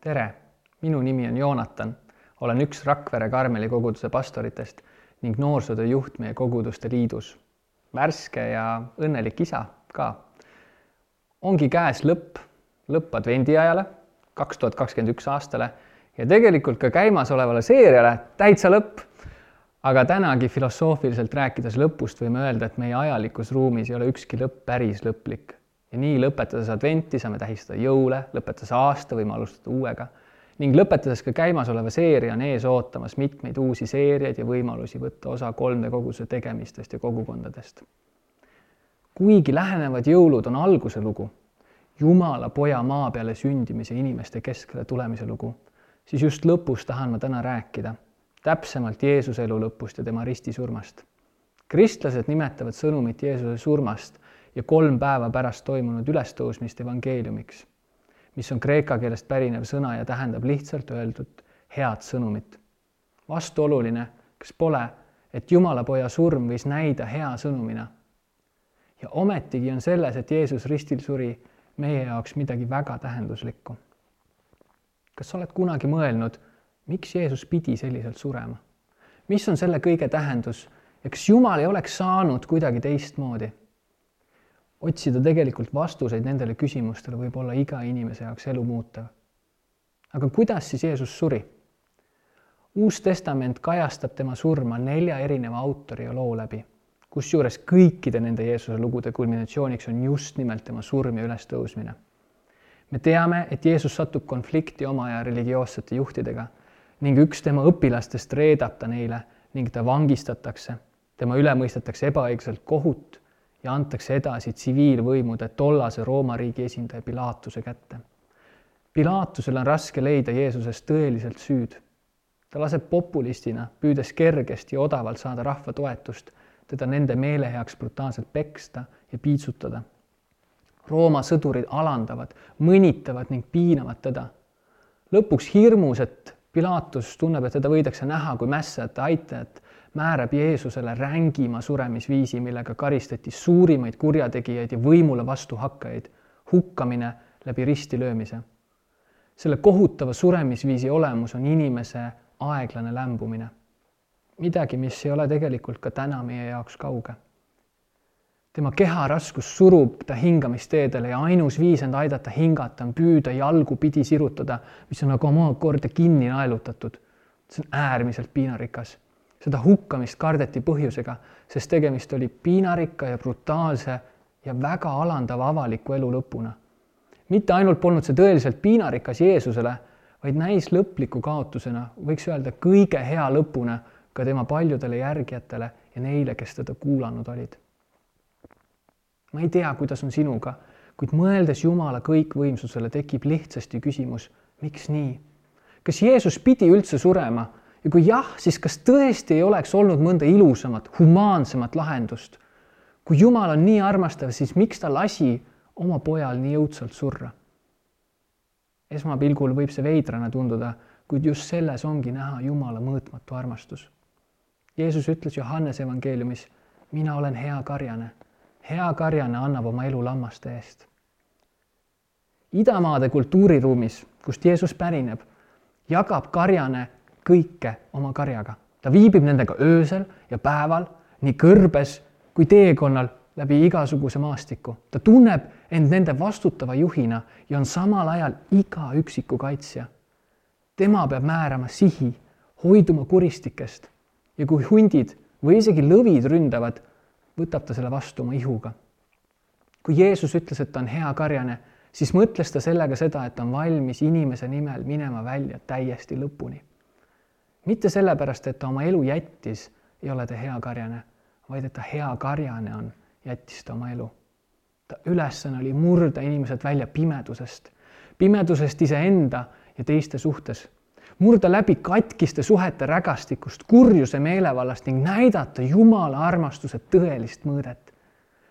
tere, minu nimi on Joonatan, olen üks Rakvere Karmeli koguduse pastoritest ning noorsootöö juht meie koguduste liidus. värske ja õnnelik isa ka. ongi käes lõpp, lõpp advendiajale, kaks tuhat kakskümmend üks aastale ja tegelikult ka käimasolevale seeriale täitsa lõpp. aga tänagi filosoofiliselt rääkides lõpust võime öelda, et meie ajalikus ruumis ei ole ükski lõpp päris lõplik ja nii lõpetades adventi saame tähistada jõule, lõpetades aasta võime alustada uuega ning lõpetades ka käimasoleva seeria on ees ootamas mitmeid uusi seeriaid ja võimalusi võtta osa 3D koguse tegemistest ja kogukondadest. kuigi lähenevad jõulud on alguse lugu, Jumala poja maa peale sündimise inimeste keskele tulemise lugu, siis just lõpus tahan ma täna rääkida, täpsemalt Jeesuse elu lõpust ja tema ristisurmast. kristlased nimetavad sõnumit Jeesuse surmast ja kolm päeva pärast toimunud ülestõusmist evangeeliumiks, mis on kreeka keelest pärinev sõna ja tähendab lihtsalt öeldud head sõnumit. vastuoluline, kas pole, et Jumala poja surm võis näida hea sõnumina. ja ometigi on selles, et Jeesus ristil suri, meie jaoks midagi väga tähenduslikku. kas sa oled kunagi mõelnud, miks Jeesus pidi selliselt surema? mis on selle kõige tähendus ja kas Jumal ei oleks saanud kuidagi teistmoodi? Otsida tegelikult vastuseid nendele küsimustele võib olla iga inimese jaoks elu muutev. aga kuidas siis Jeesus suri? uus Testament kajastab tema surma nelja erineva autori ja loo läbi, kusjuures kõikide nende Jeesuse lugude kulminatsiooniks on just nimelt tema surm ja ülestõusmine. me teame, et Jeesus satub konflikti oma aja religioossete juhtidega ning üks tema õpilastest reedab ta neile ning ta vangistatakse, tema üle mõistetakse ebaõiglaselt kohut ja antakse edasi tsiviilvõimude tollase Rooma riigi esindaja Pilaatuse kätte. Pilaatusel on raske leida Jeesuses tõeliselt süüd. ta laseb populistina, püüdes kergesti ja odavalt saada rahva toetust, teda nende meele heaks brutaalselt peksta ja piitsutada. Rooma sõdurid alandavad, mõnitavad ning piinavad teda. lõpuks hirmus, et Pilaatus tunneb, et teda võidakse näha kui mässajate aitajat määrab Jeesusele rängima suremisviisi, millega karistati suurimaid kurjategijaid ja võimule vastuhakkajaid, hukkamine läbi ristilöömise. selle kohutava suremisviisi olemus on inimese aeglane lämbumine. midagi, mis ei ole tegelikult ka täna meie jaoks kauge. tema keharaskus surub ta hingamisteedele ja ainus viis end aidata hingata on püüda jalgu pidi sirutada, mis on nagu omakorda kinni naelutatud. see on äärmiselt piinarikas seda hukkamist kardeti põhjusega, sest tegemist oli piinarikka ja brutaalse ja väga alandava avaliku elu lõpuna. mitte ainult polnud see tõeliselt piinarikas Jeesusele, vaid näis lõpliku kaotusena, võiks öelda kõige hea lõpuna ka tema paljudele järgijatele ja neile, kes teda kuulanud olid. ma ei tea, kuidas on sinuga, kuid mõeldes Jumala kõikvõimsusele, tekib lihtsasti küsimus, miks nii? kas Jeesus pidi üldse surema ja kui jah, siis kas tõesti ei oleks olnud mõnda ilusamat, humaansemat lahendust? kui Jumal on nii armastav, siis miks ta lasi oma pojal nii õudselt surra? esmapilgul võib see veidrana tunduda, kuid just selles ongi näha Jumala mõõtmatu armastus. Jeesus ütles Johannese evangeeliumis, mina olen hea karjane, hea karjane annab oma elu lammaste eest. idamaade kultuuriruumis, kust Jeesus pärineb, jagab karjane kõike oma karjaga. ta viibib nendega öösel ja päeval, nii kõrbes kui teekonnal läbi igasuguse maastiku. ta tunneb end nende vastutava juhina ja on samal ajal iga üksiku kaitsja. tema peab määrama sihi, hoiduma kuristikest ja kui hundid või isegi lõvid ründavad, võtab ta selle vastu oma ihuga. kui Jeesus ütles, et ta on hea karjane, siis mõtles ta sellega seda, et on valmis inimese nimel minema välja täiesti lõpuni mitte sellepärast, et ta oma elu jättis, ei ole ta hea karjane, vaid et ta hea karjane on, jättis ta oma elu. ta ülesanne oli murda inimesed välja pimedusest, pimedusest iseenda ja teiste suhtes, murda läbi katkiste suhete rägastikust, kurjuse meelevallast ning näidata Jumala armastuse tõelist mõõdet.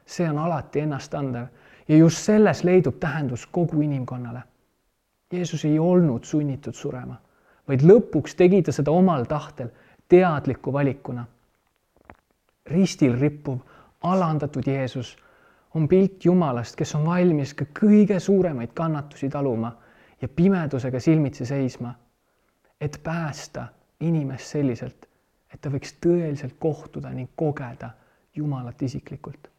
see on alati ennastandev ja just selles leidub tähendus kogu inimkonnale. Jeesus ei olnud sunnitud surema vaid lõpuks tegi ta seda omal tahtel, teadliku valikuna. ristil rippuv alandatud Jeesus on pilt Jumalast, kes on valmis ka kõige suuremaid kannatusi taluma ja pimedusega silmitsi seisma, et päästa inimest selliselt, et ta võiks tõeliselt kohtuda ning kogeda Jumalat isiklikult.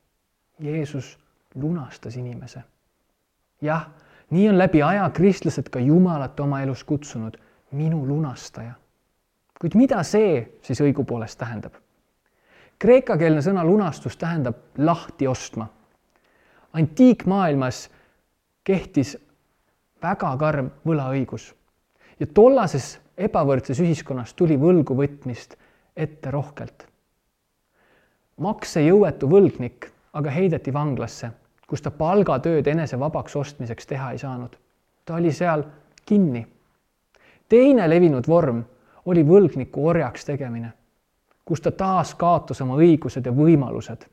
Jeesus lunastas inimese. jah, nii on läbi aja kristlased ka Jumalat oma elus kutsunud, minu lunastaja. kuid mida see siis õigupoolest tähendab? kreekakeelne sõna lunastus tähendab lahti ostma. antiikmaailmas kehtis väga karm võlaõigus ja tollases ebavõrdses ühiskonnas tuli võlgu võtmist ette rohkelt. maksejõuetu võlgnik aga heideti vanglasse, kus ta palgatööd enese vabaks ostmiseks teha ei saanud. ta oli seal kinni. Teine levinud vorm oli võlgniku orjaks tegemine, kus ta taas kaotas oma õigused ja võimalused.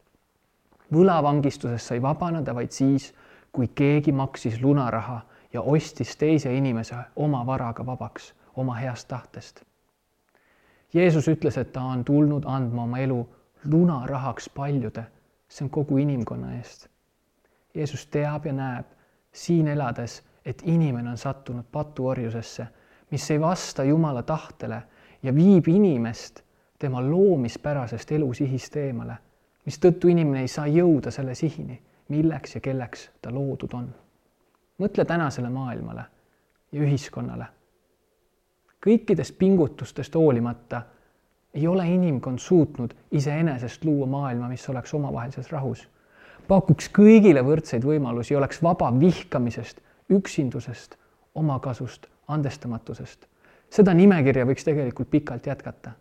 võlavangistusest sai vabaneda vaid siis, kui keegi maksis lunaraha ja ostis teise inimese oma varaga vabaks oma heast tahtest. Jeesus ütles, et ta on tulnud andma oma elu lunarahaks paljude, see on kogu inimkonna eest. Jeesus teab ja näeb siin elades, et inimene on sattunud patuorjusesse, mis ei vasta Jumala tahtele ja viib inimest tema loomispärasest elusihist eemale, mistõttu inimene ei saa jõuda selle sihini, milleks ja kelleks ta loodud on. mõtle tänasele maailmale ja ühiskonnale kõikidest pingutustest hoolimata ei ole inimkond suutnud iseenesest luua maailma, mis oleks omavahelises rahus. pakuks kõigile võrdseid võimalusi, oleks vaba vihkamisest, üksindusest, omakasust, andestamatusest. seda nimekirja võiks tegelikult pikalt jätkata.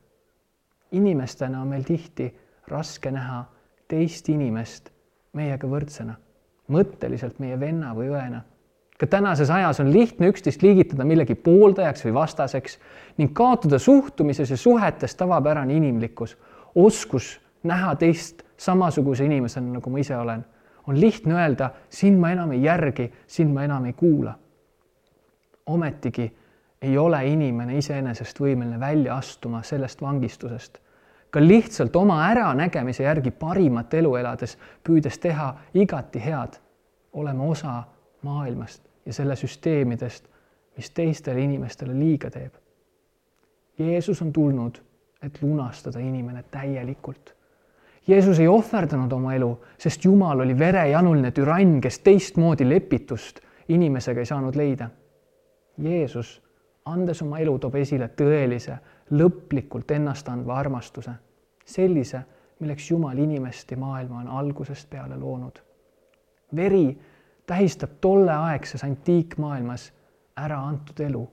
inimestena on meil tihti raske näha teist inimest meiega võrdsena, mõtteliselt meie venna või õena ka tänases ajas on lihtne üksteist liigitada millegi pooldajaks või vastaseks ning kaotada suhtumises ja suhetes tavapärane inimlikkus, oskus näha teist samasuguse inimesena, nagu ma ise olen. on lihtne öelda, sind ma enam ei järgi, sind ma enam ei kuula. Ometigi ei ole inimene iseenesest võimeline välja astuma sellest vangistusest. ka lihtsalt oma äranägemise järgi parimat elu elades, püüdes teha igati head, oleme osa maailmast ja selle süsteemidest, mis teistele inimestele liiga teeb. Jeesus on tulnud, et lunastada inimene täielikult. Jeesus ei ohverdanud oma elu, sest Jumal oli verejanuline türann, kes teistmoodi lepitust inimesega ei saanud leida. Jeesus, andes oma elu, toob esile tõelise, lõplikult ennastandva armastuse, sellise, milleks Jumal inimest ja maailma on algusest peale loonud. veri tähistab tolleaegses antiikmaailmas ära antud elu,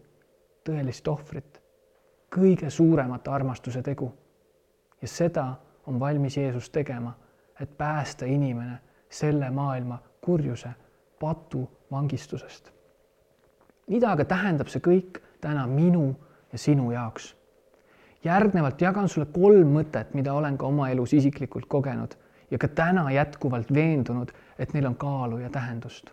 tõelist ohvrit, kõige suuremat armastuse tegu. ja seda on valmis Jeesus tegema, et päästa inimene selle maailma kurjuse, patu vangistusest. Mida aga tähendab see kõik täna minu ja sinu jaoks? järgnevalt jagan sulle kolm mõtet, mida olen ka oma elus isiklikult kogenud ja ka täna jätkuvalt veendunud, et neil on kaalu ja tähendust.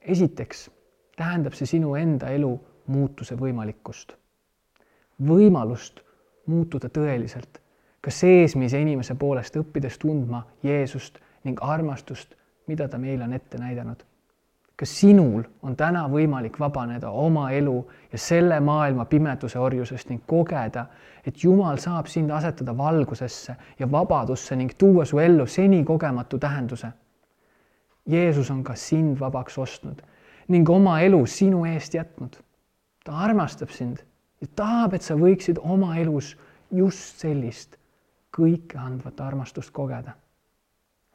esiteks tähendab see sinu enda elu muutuse võimalikkust, võimalust muutuda tõeliselt, ka seesmise inimese poolest õppides tundma Jeesust ning armastust, mida ta meile on ette näidanud ka sinul on täna võimalik vabaneda oma elu ja selle maailma pimeduse orjusest ning kogeda, et Jumal saab sind asetada valgusesse ja vabadusse ning tuua su ellu seni kogematu tähenduse. Jeesus on ka sind vabaks ostnud ning oma elu sinu eest jätnud. ta armastab sind ja tahab, et sa võiksid oma elus just sellist kõikeandvat armastust kogeda.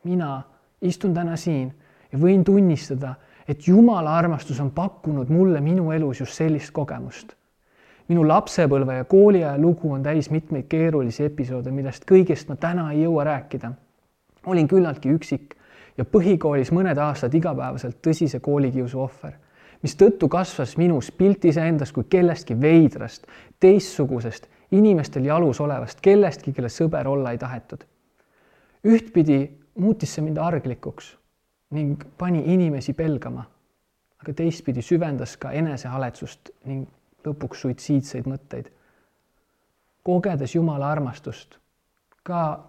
mina istun täna siin ja võin tunnistada, et Jumala armastus on pakkunud mulle minu elus just sellist kogemust. minu lapsepõlve ja kooliaja lugu on täis mitmeid keerulisi episoode, millest kõigest ma täna ei jõua rääkida. olin küllaltki üksik ja põhikoolis mõned aastad igapäevaselt tõsise koolikiusu ohver, mistõttu kasvas minus pilt iseendast kui kellestki veidrast, teistsugusest, inimestel jalus olevast, kellestki, kelle sõber olla ei tahetud. ühtpidi muutis see mind arglikuks ning pani inimesi pelgama. aga teistpidi süvendas ka enesehaletsust ning lõpuks suitsiidseid mõtteid. kogedes Jumala armastust ka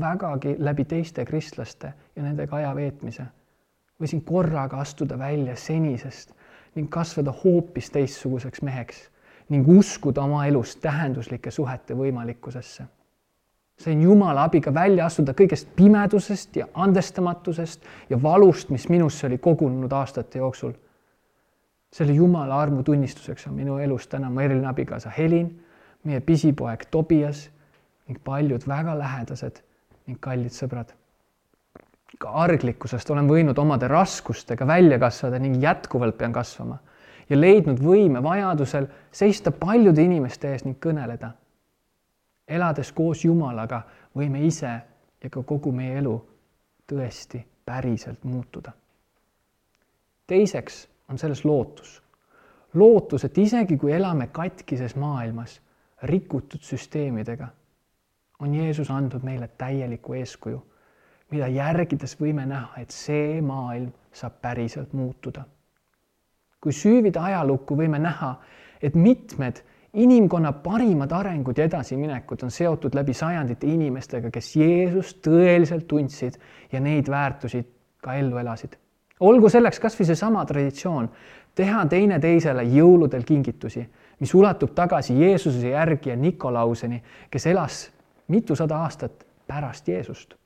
vägagi läbi teiste kristlaste ja nendega aja veetmise, võisin korraga astuda välja senisest ning kasvada hoopis teistsuguseks meheks ning uskuda oma elus tähenduslike suhete võimalikkusesse. Sain Jumala abiga välja astuda kõigest pimedusest ja andestamatusest ja valust, mis minusse oli kogunenud aastate jooksul. selle Jumala armu tunnistuseks on minu elus täna mu eriline abikaasa Helin, meie pisipoeg Tobias ning paljud väga lähedased ning kallid sõbrad ka arglikkusest olen võinud omade raskustega välja kasvada ning jätkuvalt pean kasvama ja leidnud võime vajadusel seista paljude inimeste ees ning kõneleda. Elades koos Jumalaga võime ise ja ka kogu meie elu tõesti päriselt muutuda. teiseks on selles lootus. lootus, et isegi kui elame katkises maailmas, rikutud süsteemidega, on Jeesus andnud meile täieliku eeskuju mida järgides võime näha, et see maailm saab päriselt muutuda. kui süüvida ajalukku, võime näha, et mitmed inimkonna parimad arengud ja edasiminekud on seotud läbi sajandite inimestega, kes Jeesust tõeliselt tundsid ja neid väärtusi ka ellu elasid. olgu selleks kas või seesama traditsioon, teha teineteisele jõuludel kingitusi, mis ulatub tagasi Jeesuse järgi ja Nikolauseni, kes elas mitusada aastat pärast Jeesust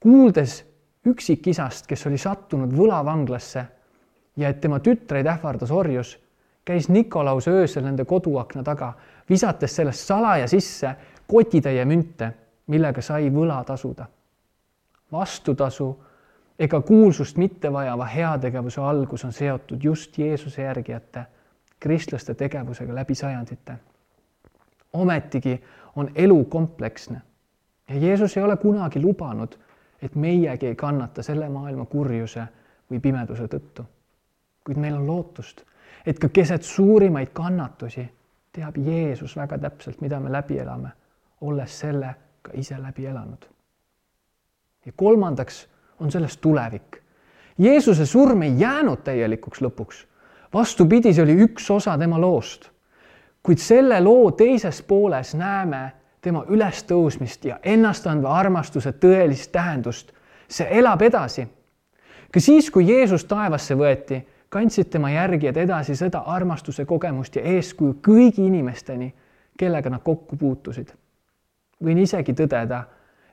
kuuldes üksikisast, kes oli sattunud võlavanglasse ja et tema tütreid ähvardas orjus, käis Nikolaus öösel nende koduakna taga, visates sellest salaja sisse kotitäie münte, millega sai võla tasuda. vastutasu ega kuulsust mitte vajava heategevuse algus on seotud just Jeesuse järgijate, kristlaste tegevusega läbi sajandite. ometigi on elu kompleksne ja Jeesus ei ole kunagi lubanud et meiegi ei kannata selle maailma kurjuse või pimeduse tõttu. kuid meil on lootust, et ka keset suurimaid kannatusi teab Jeesus väga täpselt, mida me läbi elame, olles selle ka ise läbi elanud. ja kolmandaks on selles tulevik. Jeesuse surm ei jäänud täielikuks lõpuks. vastupidi, see oli üks osa tema loost. kuid selle loo teises pooles näeme tema ülestõusmist ja ennastandva armastuse tõelist tähendust. see elab edasi. ka siis, kui Jeesus taevasse võeti, kandsid tema järgijad edasi seda armastuse kogemust ja eeskuju kõigi inimesteni, kellega nad kokku puutusid. võin isegi tõdeda,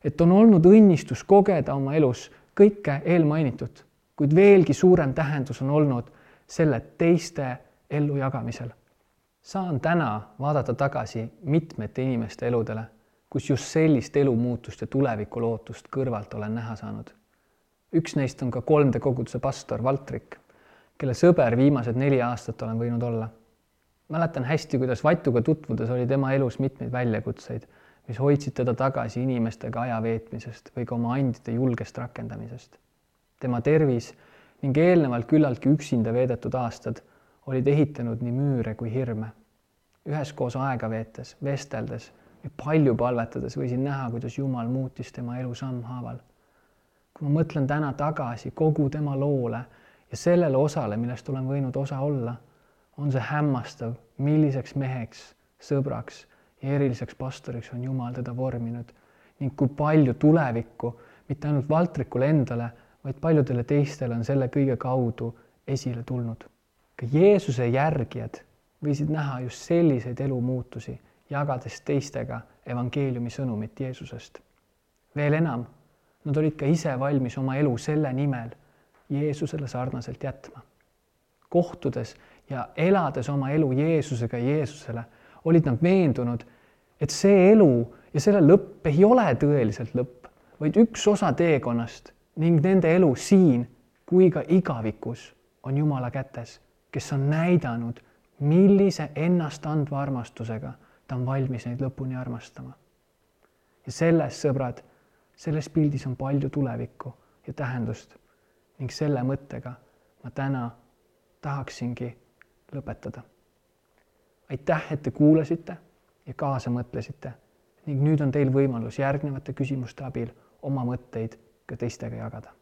et on olnud õnnistus kogeda oma elus kõike eelmainitut, kuid veelgi suurem tähendus on olnud selle teiste ellujagamisel saan täna vaadata tagasi mitmete inimeste eludele, kus just sellist elumuutust ja tulevikulootust kõrvalt olen näha saanud. üks neist on ka 3D koguduse pastor Valtrik, kelle sõber viimased neli aastat olen võinud olla. mäletan hästi, kuidas Vatuga tutvudes oli tema elus mitmeid väljakutseid, mis hoidsid teda tagasi inimestega aja veetmisest või ka oma andide julgest rakendamisest. tema tervis ning eelnevalt küllaltki üksinda veedetud aastad olid ehitanud nii müüre kui hirme. üheskoos aega veetes, vesteldes ja palju palvetades võisin näha, kuidas Jumal muutis tema elu sammhaaval. kui ma mõtlen täna tagasi kogu tema loole ja sellele osale, millest olen võinud osa olla, on see hämmastav, milliseks meheks, sõbraks ja eriliseks pastoriks on Jumal teda vorminud ning kui palju tulevikku mitte ainult Valtrikule endale, vaid paljudele teistele on selle kõige kaudu esile tulnud ka Jeesuse järgijad võisid näha just selliseid elumuutusi, jagades teistega evangeeliumi sõnumit Jeesusest. veel enam, nad olid ka ise valmis oma elu selle nimel Jeesusele sarnaselt jätma. kohtudes ja elades oma elu Jeesusega Jeesusele, olid nad veendunud, et see elu ja selle lõpp ei ole tõeliselt lõpp, vaid üks osa teekonnast ning nende elu siin kui ka igavikus on Jumala kätes kes on näidanud, millise ennastandva armastusega ta on valmis neid lõpuni armastama. ja selles, sõbrad, selles pildis on palju tulevikku ja tähendust ning selle mõttega ma täna tahaksingi lõpetada. aitäh, et te kuulasite ja kaasa mõtlesite ning nüüd on teil võimalus järgnevate küsimuste abil oma mõtteid ka teistega jagada